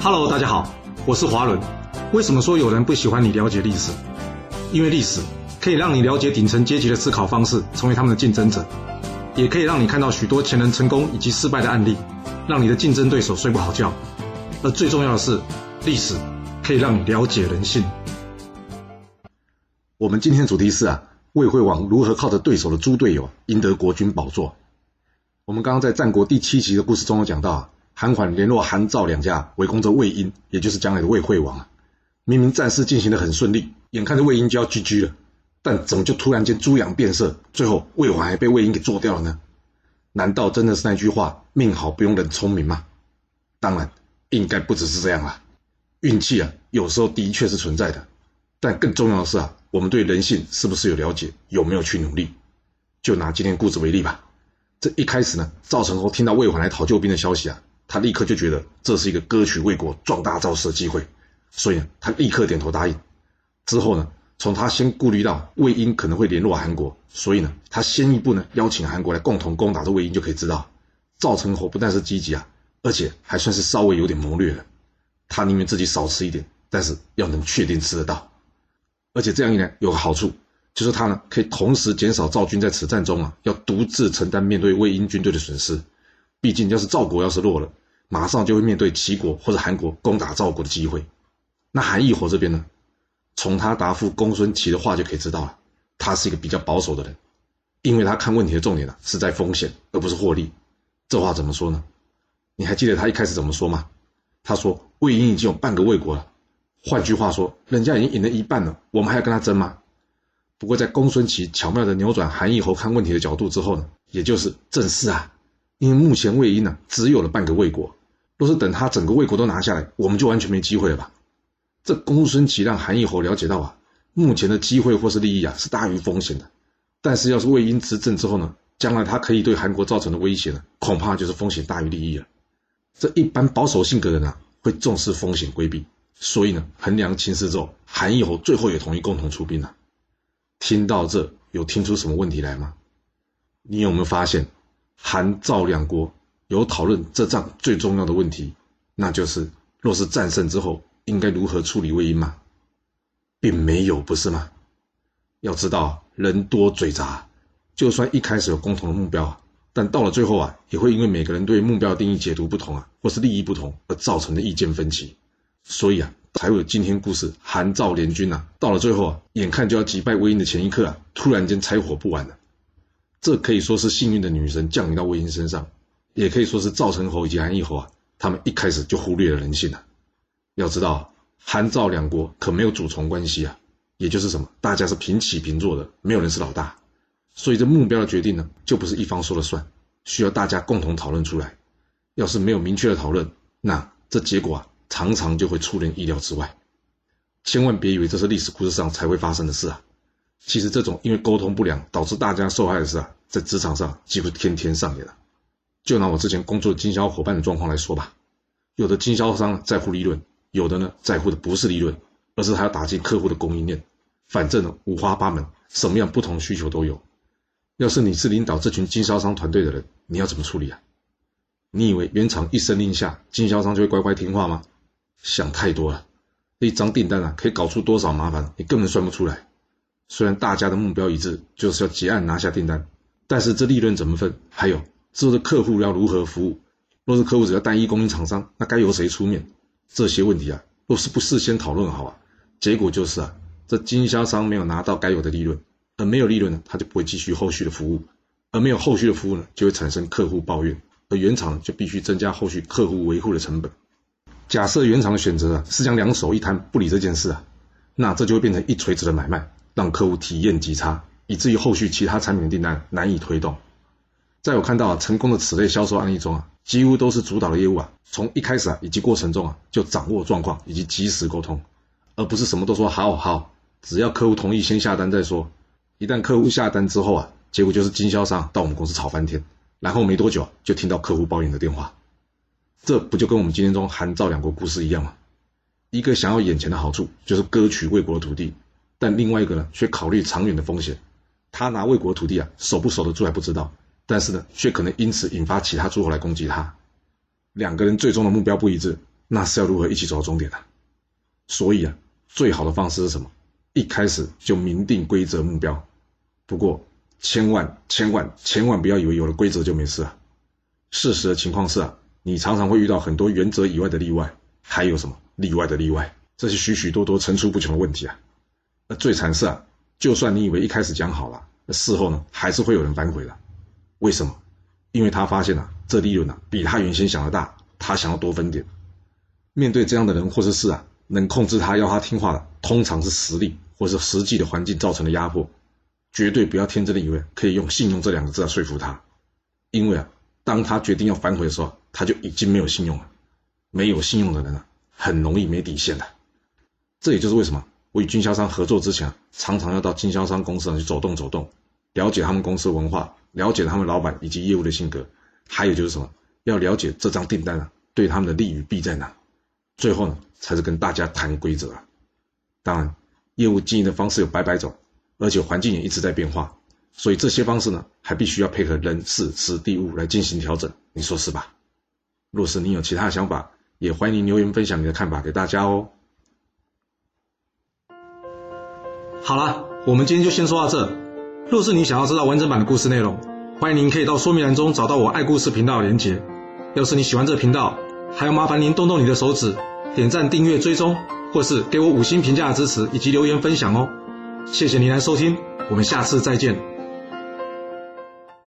Hello，大家好，我是华伦。为什么说有人不喜欢你了解历史？因为历史可以让你了解顶层阶级的思考方式，成为他们的竞争者，也可以让你看到许多前人成功以及失败的案例，让你的竞争对手睡不好觉。而最重要的是，历史可以让你了解人性。我们今天的主题是啊，魏惠王如何靠着对手的猪队友赢得国君宝座？我们刚刚在战国第七集的故事中有讲到啊。韩缓联络韩赵两家围攻着魏婴，也就是将来的魏惠王啊。明明战事进行的很顺利，眼看着魏婴就要 GG 了，但怎么就突然间猪羊变色，最后魏王还被魏婴给做掉了呢？难道真的是那句话“命好不用人聪明”吗？当然，应该不只是这样啊。运气啊，有时候的确是存在的，但更重要的是啊，我们对人性是不是有了解，有没有去努力？就拿今天故事为例吧。这一开始呢，赵成侯听到魏缓来讨救兵的消息啊。他立刻就觉得这是一个割取魏国、壮大造势的机会，所以呢他立刻点头答应。之后呢，从他先顾虑到魏婴可能会联络韩国，所以呢，他先一步呢邀请韩国来共同攻打这魏婴，就可以知道赵成侯不但是积极啊，而且还算是稍微有点谋略了。他宁愿自己少吃一点，但是要能确定吃得到。而且这样一来有个好处，就是他呢可以同时减少赵军在此战中啊要独自承担面对魏婴军队的损失。毕竟，要是赵国要是弱了，马上就会面对齐国或者韩国攻打赵国的机会。那韩义侯这边呢？从他答复公孙齐的话就可以知道了，他是一个比较保守的人，因为他看问题的重点呢是在风险，而不是获利。这话怎么说呢？你还记得他一开始怎么说吗？他说魏婴已经有半个魏国了，换句话说，人家已经赢了一半了，我们还要跟他争吗？不过，在公孙齐巧妙的扭转韩义侯看问题的角度之后呢，也就是正是啊。因为目前魏婴呢，只有了半个魏国，若是等他整个魏国都拿下来，我们就完全没机会了吧？这公孙齐让韩义侯了解到啊，目前的机会或是利益啊是大于风险的。但是要是魏婴执政之后呢，将来他可以对韩国造成的威胁呢，恐怕就是风险大于利益了。这一般保守性格的人啊，会重视风险规避，所以呢，衡量情势之后，韩义侯最后也同意共同出兵了。听到这，有听出什么问题来吗？你有没有发现？韩赵两国有讨论这仗最重要的问题，那就是若是战胜之后应该如何处理魏婴吗？并没有，不是吗？要知道人多嘴杂，就算一开始有共同的目标，但到了最后啊，也会因为每个人对目标定义解读不同啊，或是利益不同而造成的意见分歧。所以啊，才会有今天故事韩赵联军呐，到了最后啊，眼看就要击败魏婴的前一刻啊，突然间拆伙不完了。这可以说是幸运的女神降临到魏婴身上，也可以说是赵成侯以及韩义侯啊，他们一开始就忽略了人性了。要知道，韩赵两国可没有主从关系啊，也就是什么，大家是平起平坐的，没有人是老大。所以这目标的决定呢，就不是一方说了算，需要大家共同讨论出来。要是没有明确的讨论，那这结果啊，常常就会出人意料之外。千万别以为这是历史故事上才会发生的事啊。其实这种因为沟通不良导致大家受害的事啊，在职场上几乎天天上演了。就拿我之前工作的经销伙伴的状况来说吧，有的经销商在乎利润，有的呢在乎的不是利润，而是他要打进客户的供应链。反正呢五花八门，什么样不同需求都有。要是你是领导这群经销商团队的人，你要怎么处理啊？你以为原厂一声令下，经销商就会乖乖听话吗？想太多了。一张订单啊，可以搞出多少麻烦，你根本算不出来。虽然大家的目标一致，就是要结案拿下订单，但是这利润怎么分？还有是不是客户要如何服务？若是客户只要单一供应厂商，那该由谁出面？这些问题啊，若是不事先讨论好啊，结果就是啊，这经销商没有拿到该有的利润，而没有利润呢，他就不会继续后续的服务，而没有后续的服务呢，就会产生客户抱怨，而原厂就必须增加后续客户维护的成本。假设原厂的选择啊是将两手一摊不理这件事啊，那这就会变成一锤子的买卖。让客户体验极差，以至于后续其他产品的订单难以推动。在我看到啊成功的此类销售案例中啊，几乎都是主导的业务啊，从一开始啊以及过程中啊就掌握状况以及及时沟通，而不是什么都说好好，只要客户同意先下单再说。一旦客户下单之后啊，结果就是经销商到我们公司吵翻天，然后没多久就听到客户抱怨的电话。这不就跟我们今天中韩赵两国故事一样吗？一个想要眼前的好处，就是割取魏国的土地。但另外一个呢，却考虑长远的风险。他拿魏国土地啊，守不守得住还不知道。但是呢，却可能因此引发其他诸侯来攻击他。两个人最终的目标不一致，那是要如何一起走到终点的？所以啊，最好的方式是什么？一开始就明定规则目标。不过，千万千万千万不要以为有了规则就没事啊！事实的情况是啊，你常常会遇到很多原则以外的例外，还有什么例外的例外？这些许许多多层出不穷的问题啊！那最惨是啊，就算你以为一开始讲好了，那事后呢，还是会有人反悔的。为什么？因为他发现啊，这利润啊比他原先想的大，他想要多分点。面对这样的人或者是事啊，能控制他要他听话的，通常是实力或是实际的环境造成的压迫。绝对不要天真的以为可以用信用这两个字来说服他，因为啊，当他决定要反悔的时候，他就已经没有信用了。没有信用的人啊，很容易没底线的。这也就是为什么我与经销商合作之前，常常要到经销商公司上去走动走动，了解他们公司文化，了解他们老板以及业务的性格，还有就是什么，要了解这张订单啊对他们的利与弊在哪。最后呢，才是跟大家谈规则啊。当然，业务经营的方式有百百种。而且环境也一直在变化，所以这些方式呢，还必须要配合人事时地物来进行调整，你说是吧？若是你有其他的想法，也欢迎留言分享你的看法给大家哦。好了，我们今天就先说到这。若是你想要知道完整版的故事内容，欢迎您可以到说明栏中找到我爱故事频道的连结。要是你喜欢这个频道，还要麻烦您动动你的手指，点赞、订阅、追踪，或是给我五星评价的支持，以及留言分享哦。谢谢您来收听，我们下次再见。